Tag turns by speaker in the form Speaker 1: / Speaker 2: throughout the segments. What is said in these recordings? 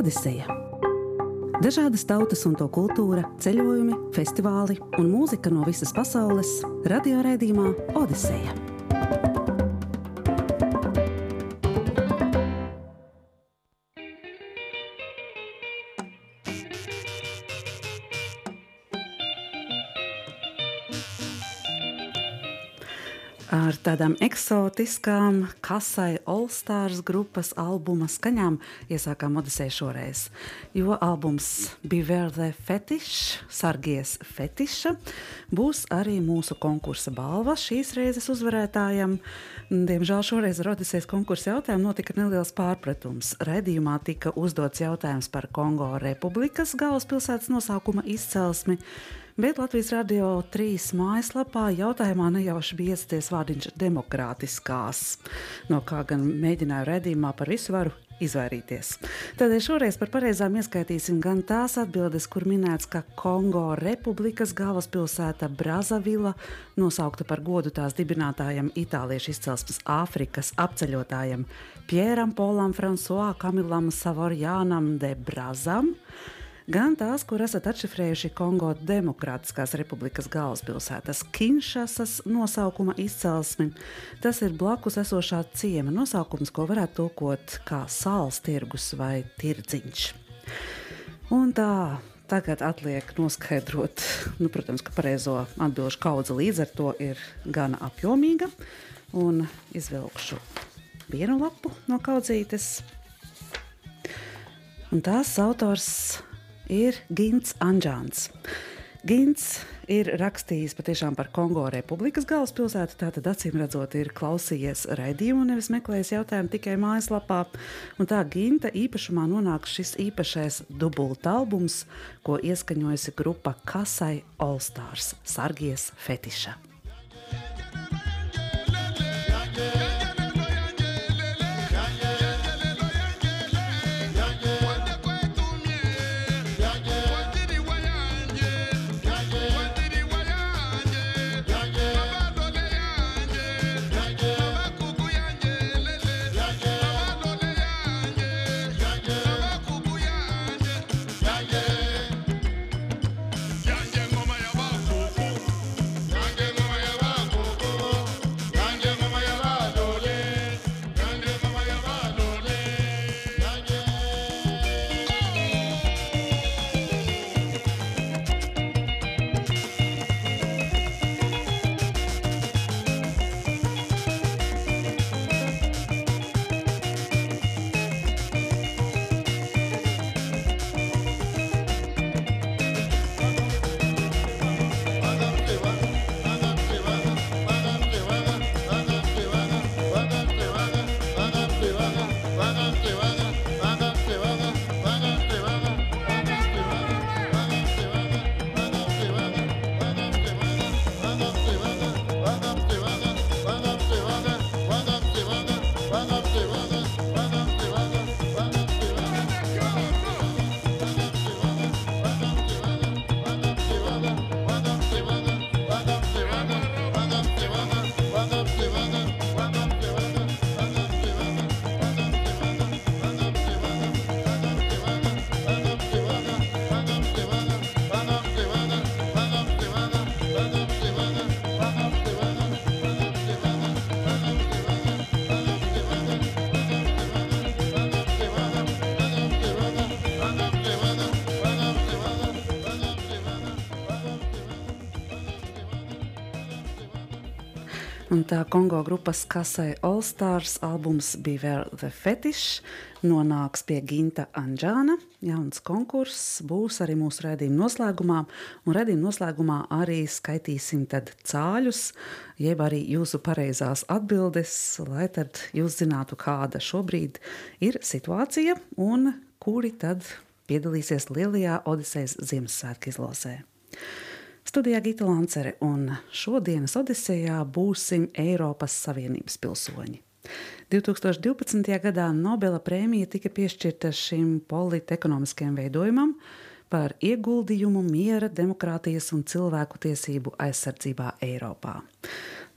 Speaker 1: Odiseja. Dažādas tautas un to kultūra, ceļojumi, festivāli un mūzika no visas pasaules - radioraidījumā Odiseja. Tādām eksotiskām, kasai All-Stars grupas albuma skaņām iesākām Odiseju šoreiz. Jo albums Beware the Fetish, Sargies Fetiša, būs arī mūsu konkursa balva šīs reizes uzvarētājam. Diemžēl šoreiz ar Odisejas konkursa jautājumu notika neliels pārpratums. Raidījumā tika uzdots jautājums par Kongo Republikas galvaspilsētas nosaukuma izcelsmi. Bet Latvijas radio trīs mājaslapā jautājumā nejauši bija iesties vārdiņš demokrātiskās, no kā gan mēģināju redzījumā par visu varu izvairīties. Tādēļ šoreiz par pareizām ieskaitīsim gan tās atbildes, kur minēts, ka Kongo republikas galvaspilsēta Brazavila, nosaukta par godu tās dibinātājam itāliešu izcelsmes Āfrikas apceļotājam Pieram Polam Fransuā Kamilam Savorjānam de Brazam, gan tās, kur esat atšifrējuši Kongo Demokrātiskās republikas galvaspilsētas Kinšasas nosaukuma izcelsmi. Tas ir blakus esošā ciema nosaukums, ko varētu tulkot kā sāls tirgus vai tirdziņš. Un tā Tagad atliek noskaidrot, nu, protams, ka pareizo atbildžu kaudze līdz ar to ir gana apjomīga. Un izvilkšu vienu lapu no kaudzītes. Un tās autors ir Gins Anģāns. Gins ir rakstījis patiešām par Kongo republikas galvaspilsētu. Tātad, acīm redzot, ir klausījies raidījumu, nevis meklējis jautājumu tikai mājaslapā. Un tā Ginta īpašumā nonāk šis īpašais dubulta albums, ko ieskaņojusi grupa Kasai All Stars - Sargies Fetiša. Un tā Kongo grupas kasē All Stars albums Beware the Fetish nonāks pie Ginta Anģāna. Jauns konkurss būs arī mūsu redzējuma noslēgumā. Un redzējuma noslēgumā arī skaitīsim cāļus, jeb arī jūsu pareizās atbildes, lai tad jūs zinātu, kāda šobrīd ir situācija un kuri tad piedalīsies lielajā Odisejas Ziemassvētku izlozē. Studijā Gita Lancere un šodienas Odisejā būsim Eiropas Savienības pilsoņi. 2012. gadā Nobela prēmija tika piešķirta šim politekonomiskajam veidojumam par ieguldījumu miera, demokrātijas un cilvēku tiesību aizsardzībā Eiropā.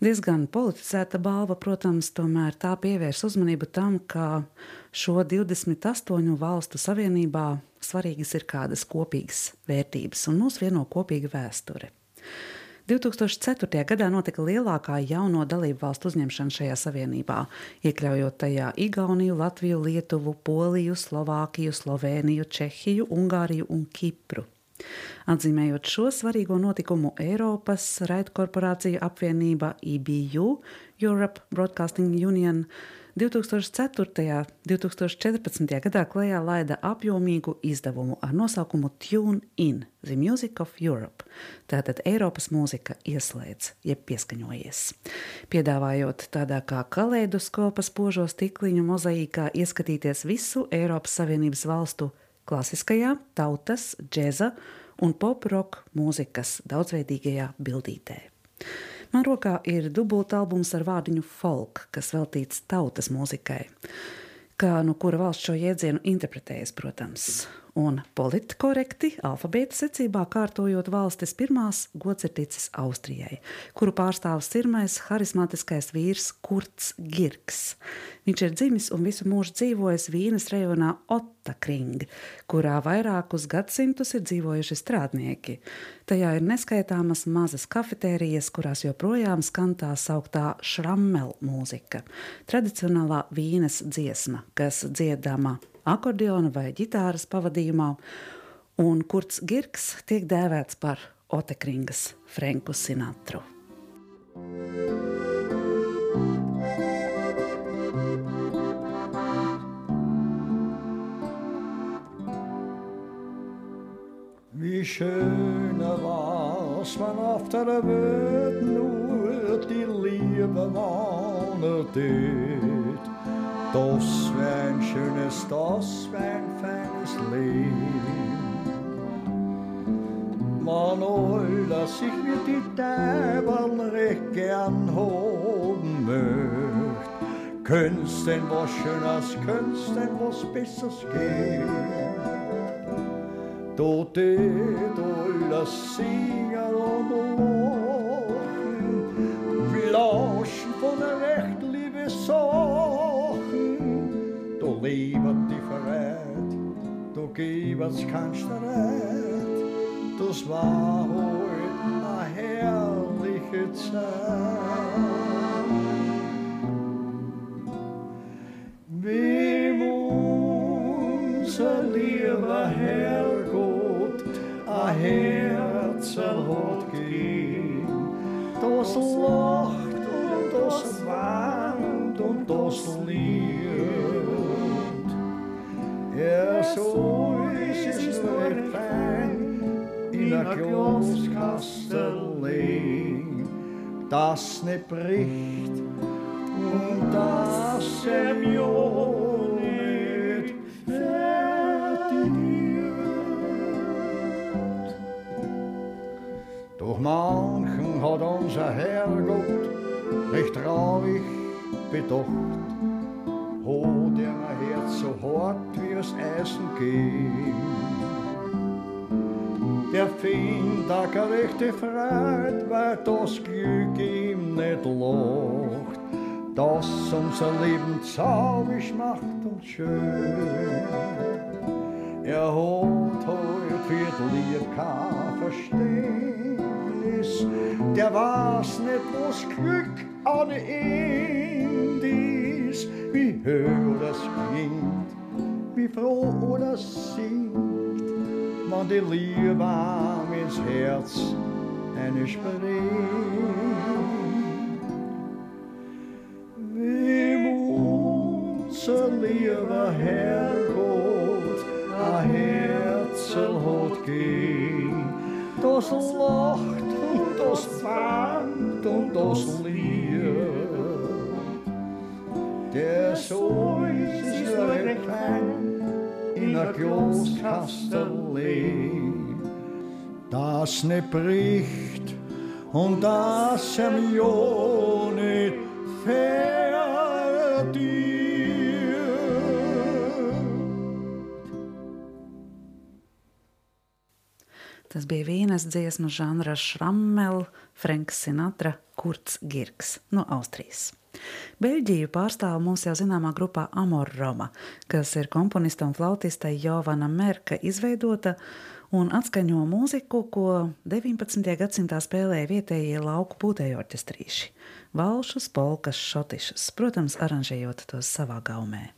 Speaker 1: Diezgan politizēta balva, protams, tomēr tā pievērs uzmanību tam, ka šo 28 valstu savienībā svarīgas ir kādas kopīgas vērtības un mūs vieno kopīga vēsture. 2004. gadā notika lielākā jauno dalību valstu uzņemšana šajā savienībā, iekļaujot tajā Igauniju, Latviju, Lietuvu, Poliju, Slovākiju, Sloveniju, Čehiju, Ungāriju un Kipru. Atzīmējot šo svarīgo notikumu, Eiropas raidkorporācija apvienība EBU, Europe Broadcasting Union, 2004. un 2014. gadā klajā laida apjomīgu izdevumu ar nosaukumu Tune In – The Music of Europe. Tātad Eiropas mūzika ieslēdz, jeb pieskaņojies. Piedāvājot tādā kā kaleidoskopa spožo stikliņu mozaīkā ieskatīties visu Eiropas Savienības valstu klasiskajā, tautas, džēza un pop-rock mūzikas daudzveidīgajā bildītē. Man rokā ir dubultalbums ar vārdiņu folk, kas veltīts tautas mūzikai. Kā no kura valsts šo jēdzienu interpretējas, protams un politkorekti alfabēta secībā kārtojot valstis pirmās gods ir ticis Austrijai, kuru pārstāv sirmais harizmātiskais vīrs Kurts Girks. Viņš ir dzimis un visu mūžu dzīvojis Vīnes rejonā Ottakring, kurā vairākus gadsimtus ir dzīvojuši strādnieki. Tajā ir neskaitāmas mazas kafetērijas, kurās joprojām skan tā sauktā šrammel mūzika, tradicionālā Vīnes dziesma, kas dziedama akordeona vai ģitāras pavadījumā, un Kurts Girks tiek dēvēts par Otekringas Franku Sinatru.
Speaker 2: Wie schöner was man auf der Welt nur die Liebe warnet Das wär ein schönes, das wär ein feines Leben. Man all, dass ich mir die Täbern recht gern haben möcht. Könnt's denn was Schönes, könnt's denn was Besseres geben? Da tät alles singen Leben dich verrät, du gibst kannst Streit, das war heute eine herrliche Zeit. Wem unser lieber Herrgott ein Herz hat gegeben, das lacht und das weint und das liebt. Er så is nur fijn in a Kloskastelling, das ne bricht und das nicht fertig Doch manchen hat unser Herrgott recht traurig bedacht, oh, der Herz so hart wie es Eisen geht. Der findet a gerechte Freude, weil das Glück ihm nicht lacht, das unser Leben zaubisch macht und schön. Er hat heute für Liebe kein Verständnis, der weiß nicht, was Glück an ihm ist, wie höher das klingt, wie froh oder singt, want die Liebe war mein Herz en ich bringt. Wem unser lieber Herrgott ein Herzel hat gegeben, das lacht und das weint und das liebt. Der so ist es recht klein in a Kloskastellee, das ne bricht und das em jo nicht
Speaker 1: Tas bija vīnes dziesmu žanra šrammel, Franks Sinatra, Kurts Girks no Austrijas. Beļģiju pārstāv mūsu jau zināmā grupā Amor Roma, kas ir komponista un flautiste Jovana Merka izveidota un atskaņo mūziku, ko 19. gadsimtā spēlēja vietējie lauku pūtēju orķestrīši - valšus, polkas, šotišus, protams, aranžējot tos savā gaumē.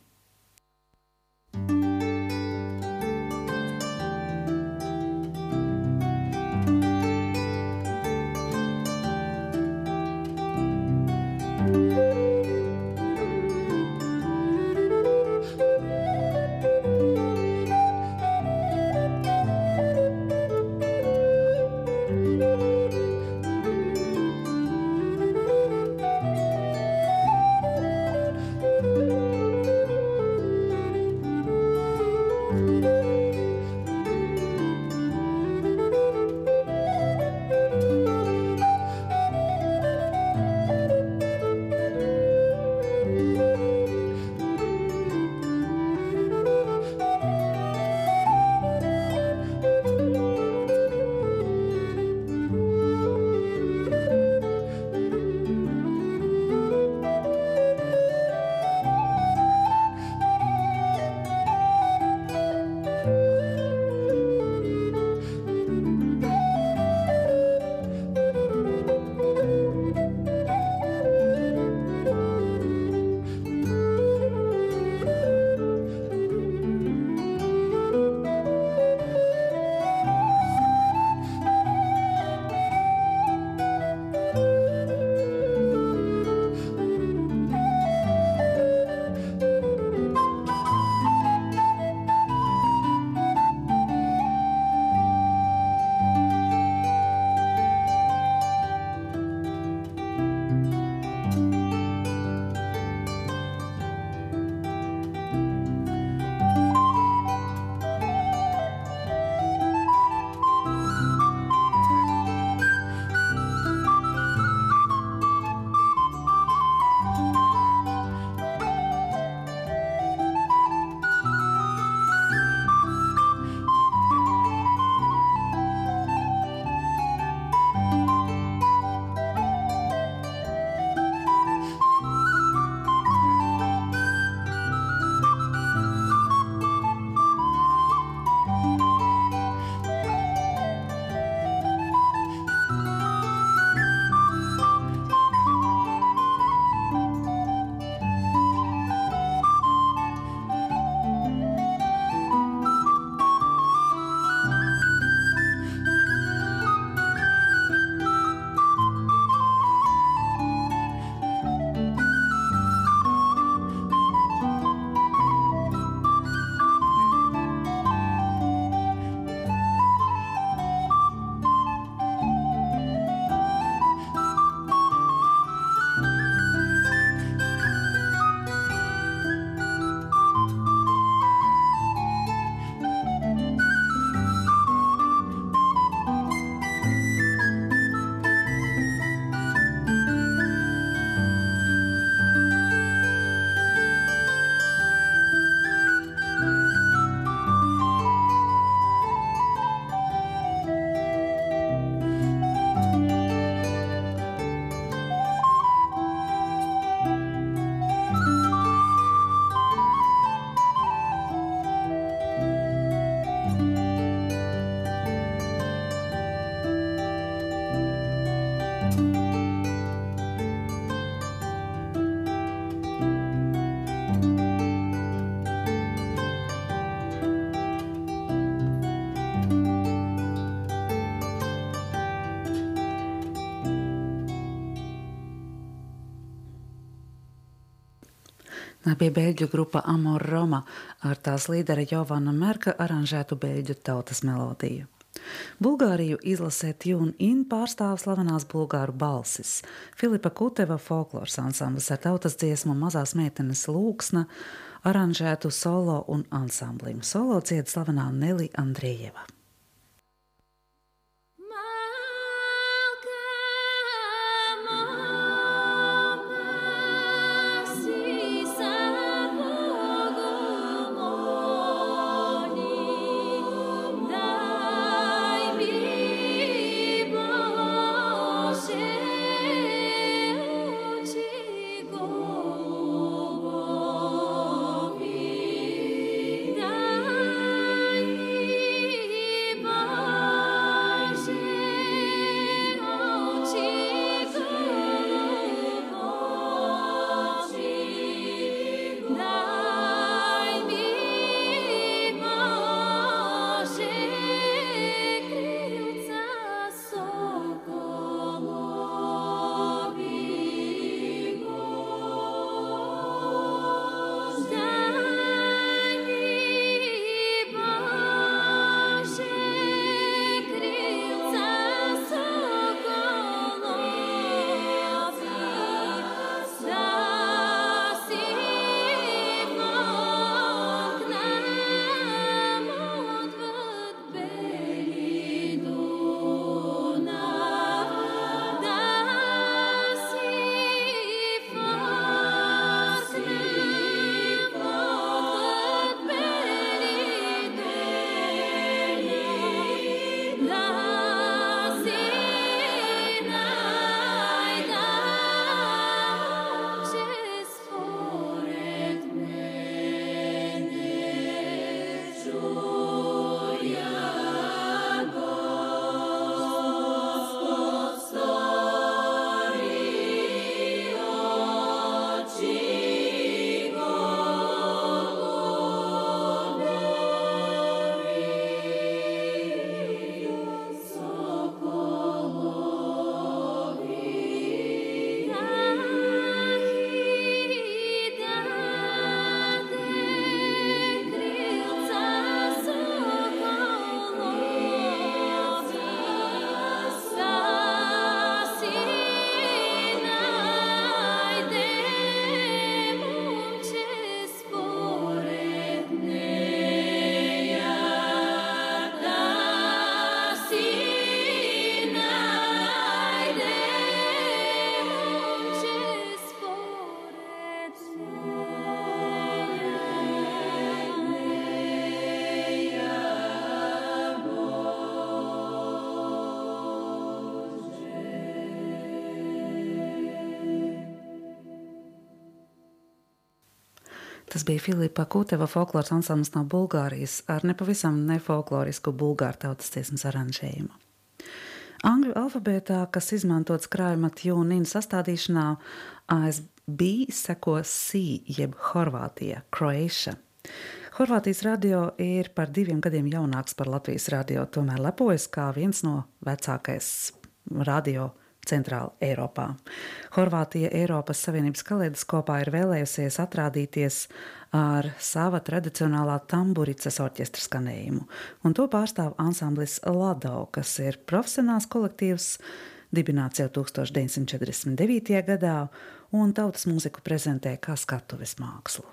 Speaker 1: Bija beļģu grupa Amor Roma ar tās līdera Jovana Merka aranžētu beļģu tautas melodiju. Bulgāriju izlasē Tune In pārstāv slavenās bulgāru balsis. Filipa Kuteva folkloras ansamblis ar tautas dziesmu Mazās meitenes lūksna aranžētu solo un ansamblim. Solo dzied slavenā Neli Andrieva. Bija Filipa Kuteva folkloras ansamblis no Bulgārijas ar nepavisam nefolklorisku bulgāru tautas dziesmas aranžējumu. Angļu alfabētā, kas izmantots krājuma tjūnina sastādīšanā, ASB seko C, jeb Horvātija, Croatia. Horvātijas radio ir par diviem gadiem jaunāks par Latvijas radio, tomēr lepojas kā viens no vecākais radio Centrāla Eiropā. Horvātija Eiropas Savienības kaleidoskopā ir vēlējusies atrādīties ar sava tradicionālā tamburicas orķestra skanējumu, un to pārstāv ansamblis Ladau, kas ir profesionāls kolektīvs, dibināts jau 1949. gadā, un tautas mūziku prezentē kā skatuves mākslu.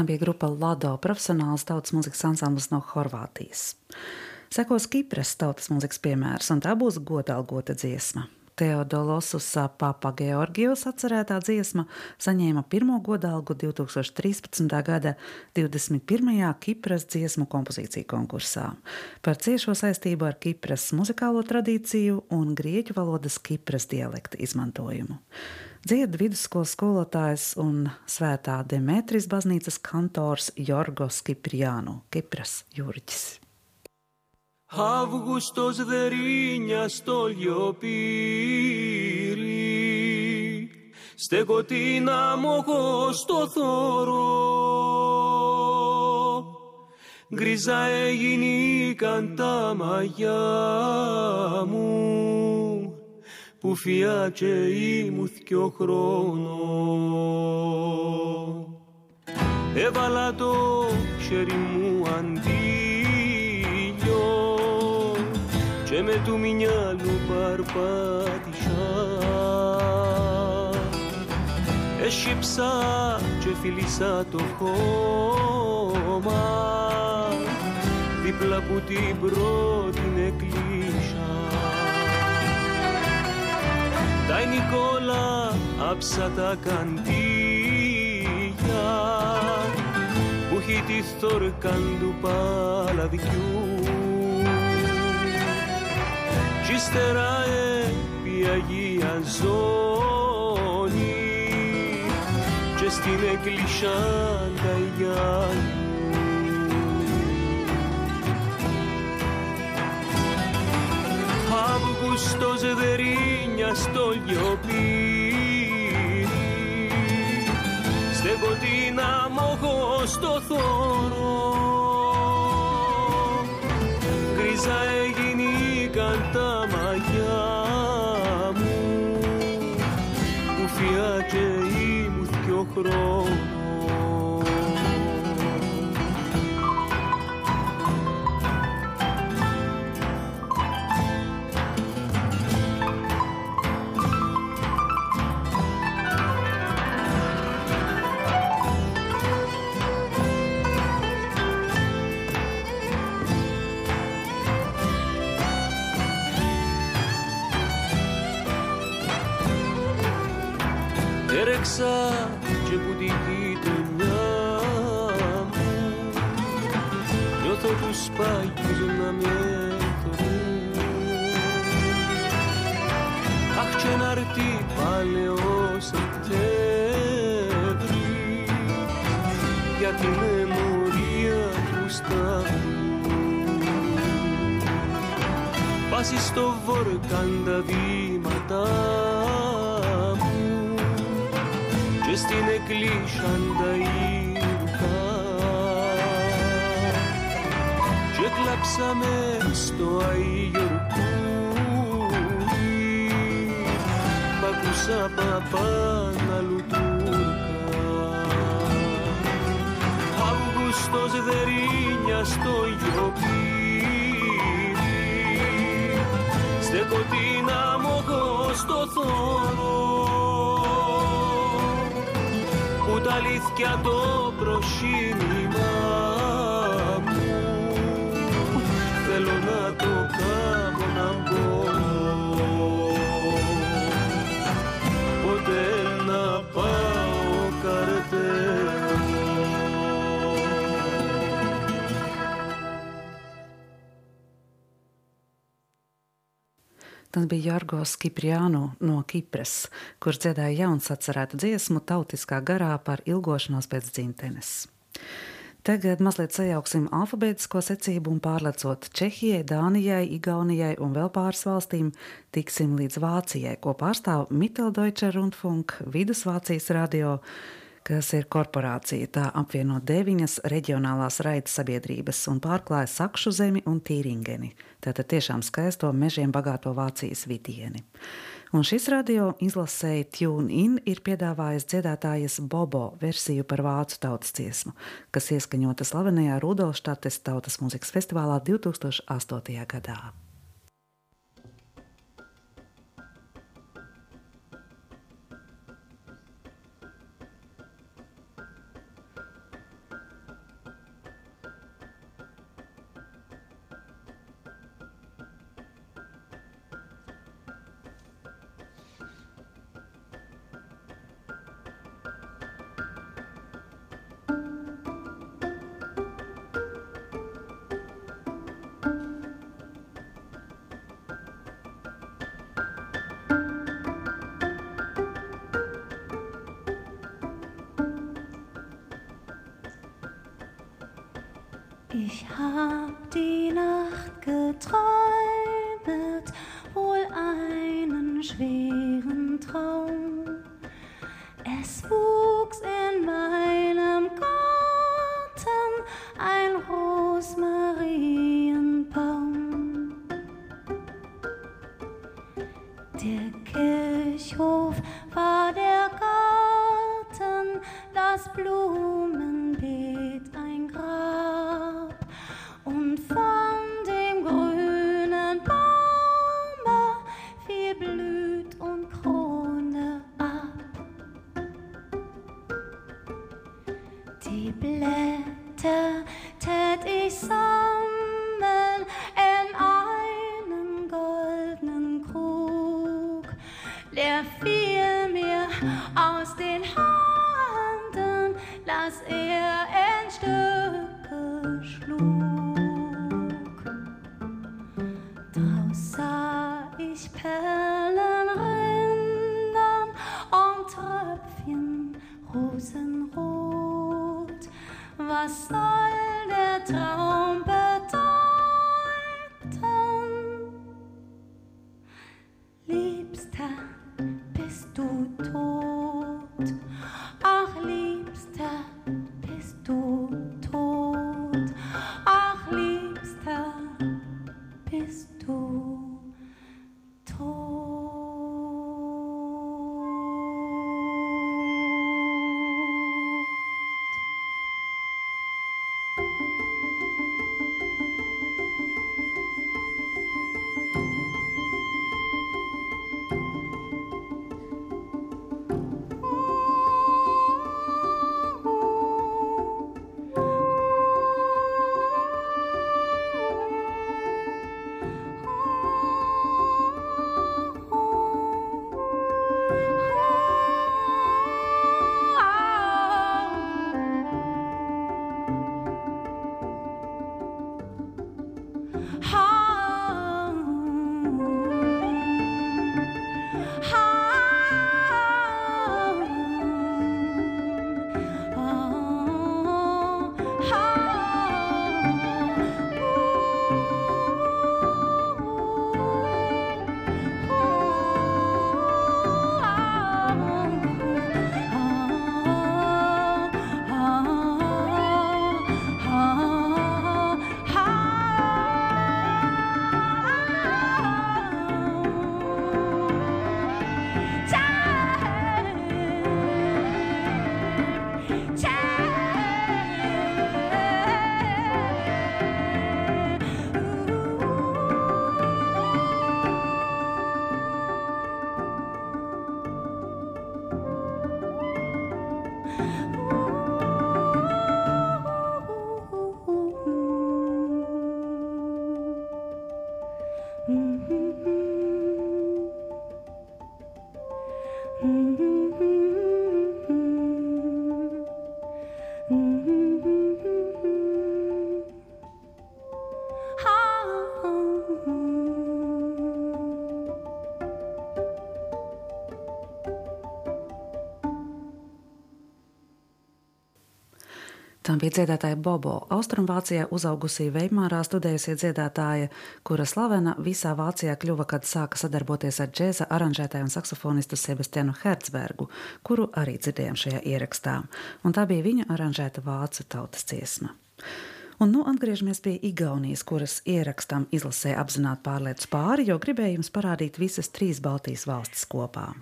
Speaker 1: Tā bija grupa Lado, profesionāls tautas mūzikas ansamblis no Horvātijas. Sekos Kipras tautas mūzikas piemērs, un tā būs godalgota dziesma. Teodolosus Papa Georgijos atcerētā dziesma saņēma pirmo godalgu 2013. gada 21. Kipras dziesmu kompozīciju konkursā par ciešo saistību ar Kipras muzikālo tradīciju un grieķu valodas Kipras dialekta izmantojumu Dziedā vidusskolas skolotājs un svētā Demetris baznīcas kantors Jorgos Kipriānu, Kipras jūrģis.
Speaker 3: Αύγουστος δερίνια στο λιοπύρι Στέκω την αμογό στο θωρό Γκρίζα έγινηκαν τα μαγιά μου που φιάτσε ήμουθ χρόνο. Έβαλα το χέρι μου αντί και με του μυαλού παρπάτησα. Έσυψα και φίλησα το χώμα δίπλα που την πρώτη Τα Νικόλα άψα τα καντήλια. Που έχει τη θόρκαν του παλαδιού κι ύστερα επί Αγία Ζώνη. Και στην εκκλησιά τα Αύγουστος χρόνια στο λιωπήρι στέκω την αμόχο στο θόρο γκρίζα έγινηκαν τα μαγιά μου. Που και ήμουν δυο χρόνια. έτρεξα και που τη γη μια μου. Νιώθω που σπάγγιζε να με Αχ και να έρθει παλαιό Σεπτέμβρη. Για τη μεμορία του σταυρού. Βάζει στο βόρκαν τα βήματά στην εκκλήσαντα ήρθα. Και κλάψαμε στο Άγιο Κούρι μ' ακούσα παπά να Αύγουστος δερίνια στο γιοπύρι στεκοτίνα μου στο θόρυβο αλήθεια το προσύνημά
Speaker 1: Tas bija Jorgos Kipriānu no Kipras, kurš dziedāja jauns atcerētu dziesmu tautiskā garā par ilgošanos pēc dzimtenes. Tagad mazliet sajauksim alfabētisko secību un pārlecot Čehijai, Dānijai, Igaunijai un vēl pāris valstīm, tiksim līdz Vācijai, ko pārstāv Mitteldeutsche Rundfunk, Vidusvācijas radio, kas ir korporācija. Tā apvieno deviņas reģionālās raidas sabiedrības un pārklāja Sakšu zemi un Tīringeni. Tātad tiešām skaisto mežiem bagāto Vācijas vidieni. Un šis radio izlasēja Tune In ir piedāvājis dziedātājas Bobo versiju par vācu tautas dziesmu, kas ieskaņota slavenajā Rudolštates tautas mūzikas festivālā 2008. gadā.
Speaker 4: War der Garten, das Blumenbeet ein Grab
Speaker 1: Tā bija dziedātāja Bobo. Austrumvācijā uzaugusī Veimārā studējusi dziedātāja, kura slavena visā Vācijā kļuva, kad sāka sadarboties ar džēza aranžētāju un saksofonistu Sebastianu Hertzbergu, kuru arī dzirdējām šajā ierakstā. Un tā bija viņa aranžēta vācu tautas dziesma. Un nu atgriežamies pie Igaunijas, kuras ierakstam izlasē apzināti pārlietas pāri, jo gribēju jums parādīt visas trīs Baltijas valstis kopā.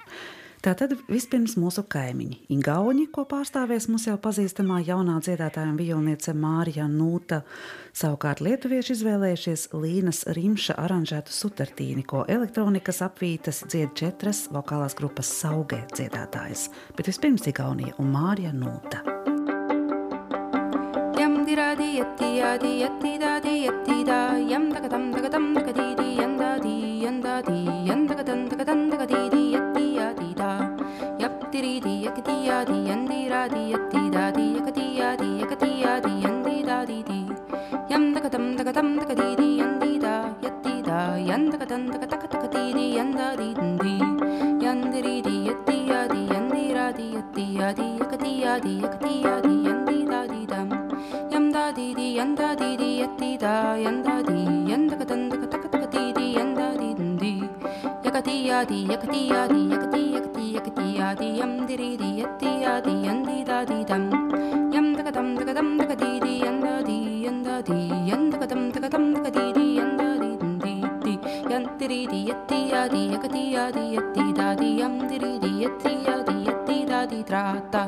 Speaker 1: Tātad vispirms mūsu kaimiņi - Igauni, ko pārstāvēs mums jau pazīstamā jaunā dziedātāja un violniece Mārija Nūta. Savukārt lietuvieši izvēlējušies Līnas Rimša aranžētu sutartīni, ko elektronikas apvītas dzied četras vokālās grupas saugē dziedātājas. Bet vispirms Igaunija un Mārija Nūta.
Speaker 5: Yam diradi yatti yadi yatti dadi yatti da yam dagatam dagatam dagadidi yandadi yandadi diri di yakatiya di yandira di yatti da di yakatiya di yakatiya di yandi da di di yam takatam takatam takadi di yandi da yatti da yan takatan takataka takati di yanda di di yandiri di yattiya di yandira di yattiya di yakatiya di yakatiya di yandi da di dam yam da di di yanda di di yatti da yanda di adi yakati adi yakati yakati yakati adi yam diri di yati adi yandi da di dam yam daga dam daga dam daga di di yanda di yanda di yanda daga dam daga dam daga di di yanda di di di yandiri di yati adi yakati adi yati da di yam diri di yati adi yati da di tra ta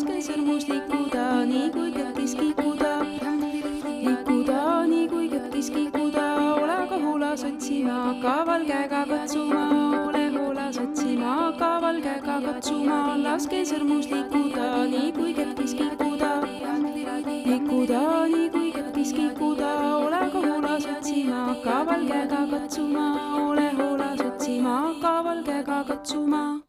Speaker 5: laske sõrmus liikuda, nii kui käkkis kikuda. liikuda nii kui käkkis kikuda, ole kahulas otsima, kaval käega katsuma, ole hoolas otsima, kaval käega katsuma, laske sõrmus liikuda, nii kui käkkis kikuda. liikuda nii kui käkkis kikuda, ole kahulas otsima, kaval käega katsuma, ole hoolas otsima, kaval käega katsuma.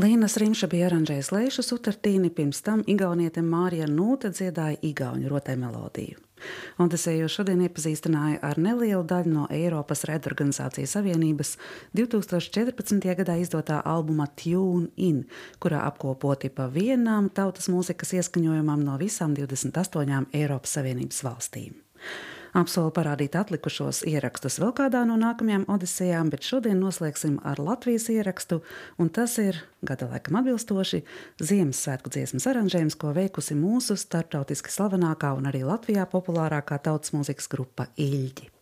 Speaker 1: Līnas Rimša bija aranžējis Leišu Sutartīni, pirms tam Igaunietiem Mārija Nūte dziedāja Igauņu rotē melodiju. Odesēju šodien iepazīstināja ar nelielu daļu no Eiropas Redorganizācijas Savienības 2014. gadā izdotā albuma Tune In, kurā apkopoti pa vienām tautas mūzikas ieskaņojumam no visām 28 Eiropas Savienības valstīm. Apsolu parādīt atlikušos ierakstus vēl kādā no nākamajām odisejām, bet šodien noslēgsim ar Latvijas ierakstu, un tas ir gada laikam atbilstoši Ziemassvētku dziesmas aranžējums, ko veikusi mūsu starptautiski slavenākā un arī Latvijā populārākā tautas mūzikas grupa Ilģi.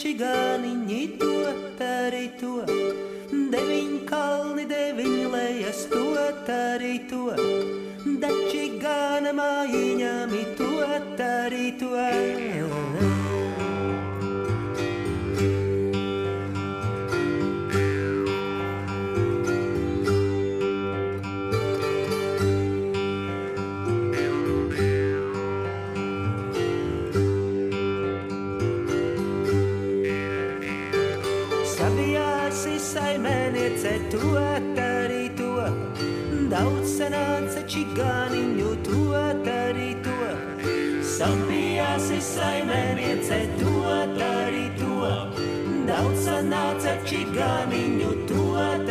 Speaker 6: Čigāniņi to arī to. Deviņ kalni, deviņ lejas to arī to. Dači gāna mājiņami to arī to. To arī to. Daudz sanāca čigāniņu to arī to. Sabijāsi saimēniece to arī to. Daudz sanāca čigāniņu to arī to.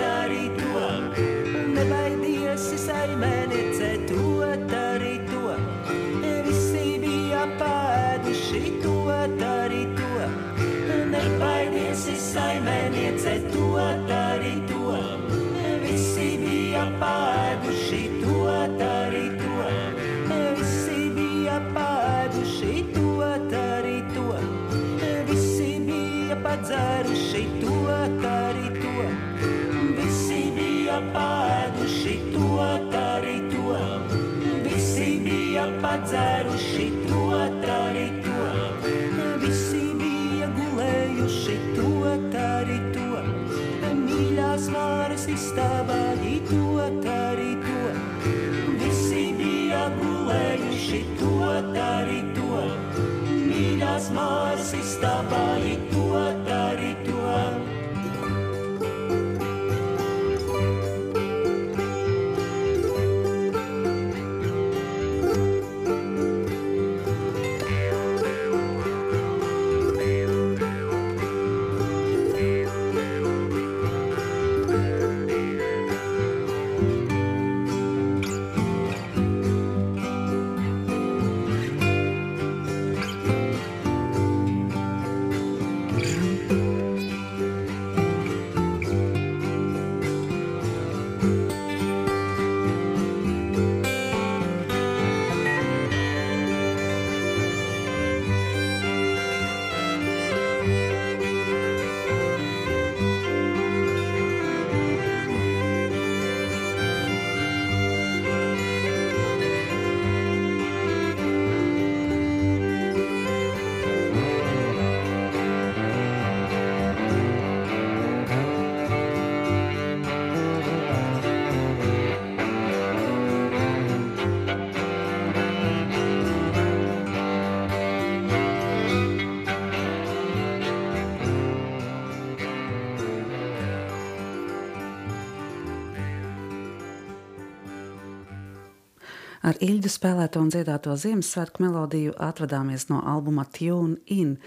Speaker 1: Ar Ilģu spēlēto un dziedāto Ziemassvētku melodiju atvadāmies no albuma Tune In,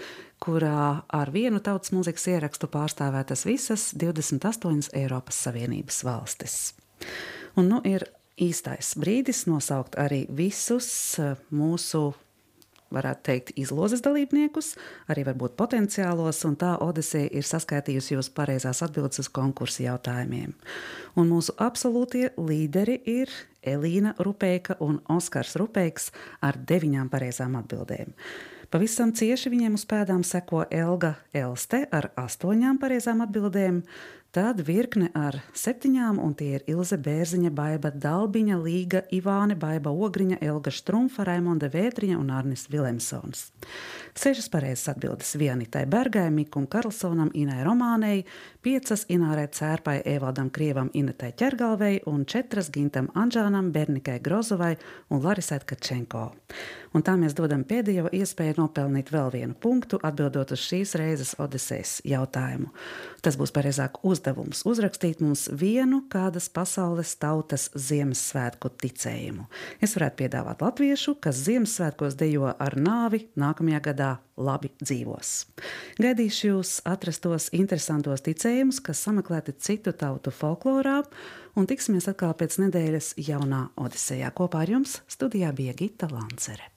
Speaker 1: kurā ar vienu tautas mūzikas ierakstu pārstāvētas visas 28 Eiropas Savienības valstis. Un nu ir īstais brīdis nosaukt arī visus eh, mūsu varētu teikt, izlozes dalībniekus, arī varbūt potenciālos, un tā Odisija ir saskaitījusi jūs pareizās atbildes uz konkursu jautājumiem. Un mūsu absolūtie līderi ir Elīna Rupeika un Oskars Rupeiks ar deviņām pareizām atbildēm. Pavisam cieši viņiem uz pēdām seko Elga Elste ar astoņām pareizām atbildēm, Tad virkne ar septiņām, un tie ir Ilze Bērziņa, Baiba Dalbiņa, Līga, Ivāne, Baiba Ogriņa, Elga Štrumfa, Raimonda Vētriņa un Arnis Vilemsons. Sešas pareizas atbildes Vianitai Bergai, Mikam Karlsonam, Inai Romānei, piecas Inārai Cērpai, Evaldam Krievam, Inetai Ķergalvei un četras Gintam Anžānam, Bernikai Grozovai un Larisai Kačenko. Un tā mēs dodam pēdējo iespēju nopelnīt vēl vienu punktu, atbildot uz šīs reizes Odisejas jautājumu. Tas būs pareizāk uzdevums uzrakstīt mums vienu kādas pasaules tautas Ziemassvētku ticējumu. Es varētu piedāvāt latviešu, kas Ziemassvētkos dejo ar nāvi nākamajā gadā labi dzīvos. Gaidīšu jūs atrastos interesantos ticējumus, kas sameklēti citu tautu folklorā, un tiksimies atkal pēc nedēļas jaunā Odisejā. Kopā ar jums studijā bija Gita Lancere.